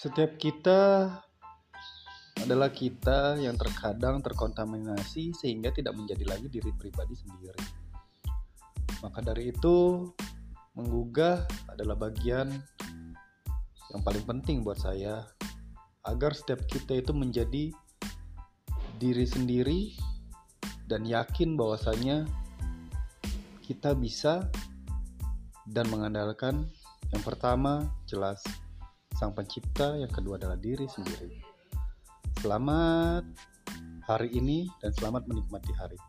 Setiap kita adalah kita yang terkadang terkontaminasi sehingga tidak menjadi lagi diri pribadi sendiri. Maka dari itu, menggugah adalah bagian yang paling penting buat saya agar setiap kita itu menjadi diri sendiri dan yakin bahwasanya kita bisa dan mengandalkan yang pertama jelas sang pencipta, yang kedua adalah diri sendiri. Selamat hari ini dan selamat menikmati hari.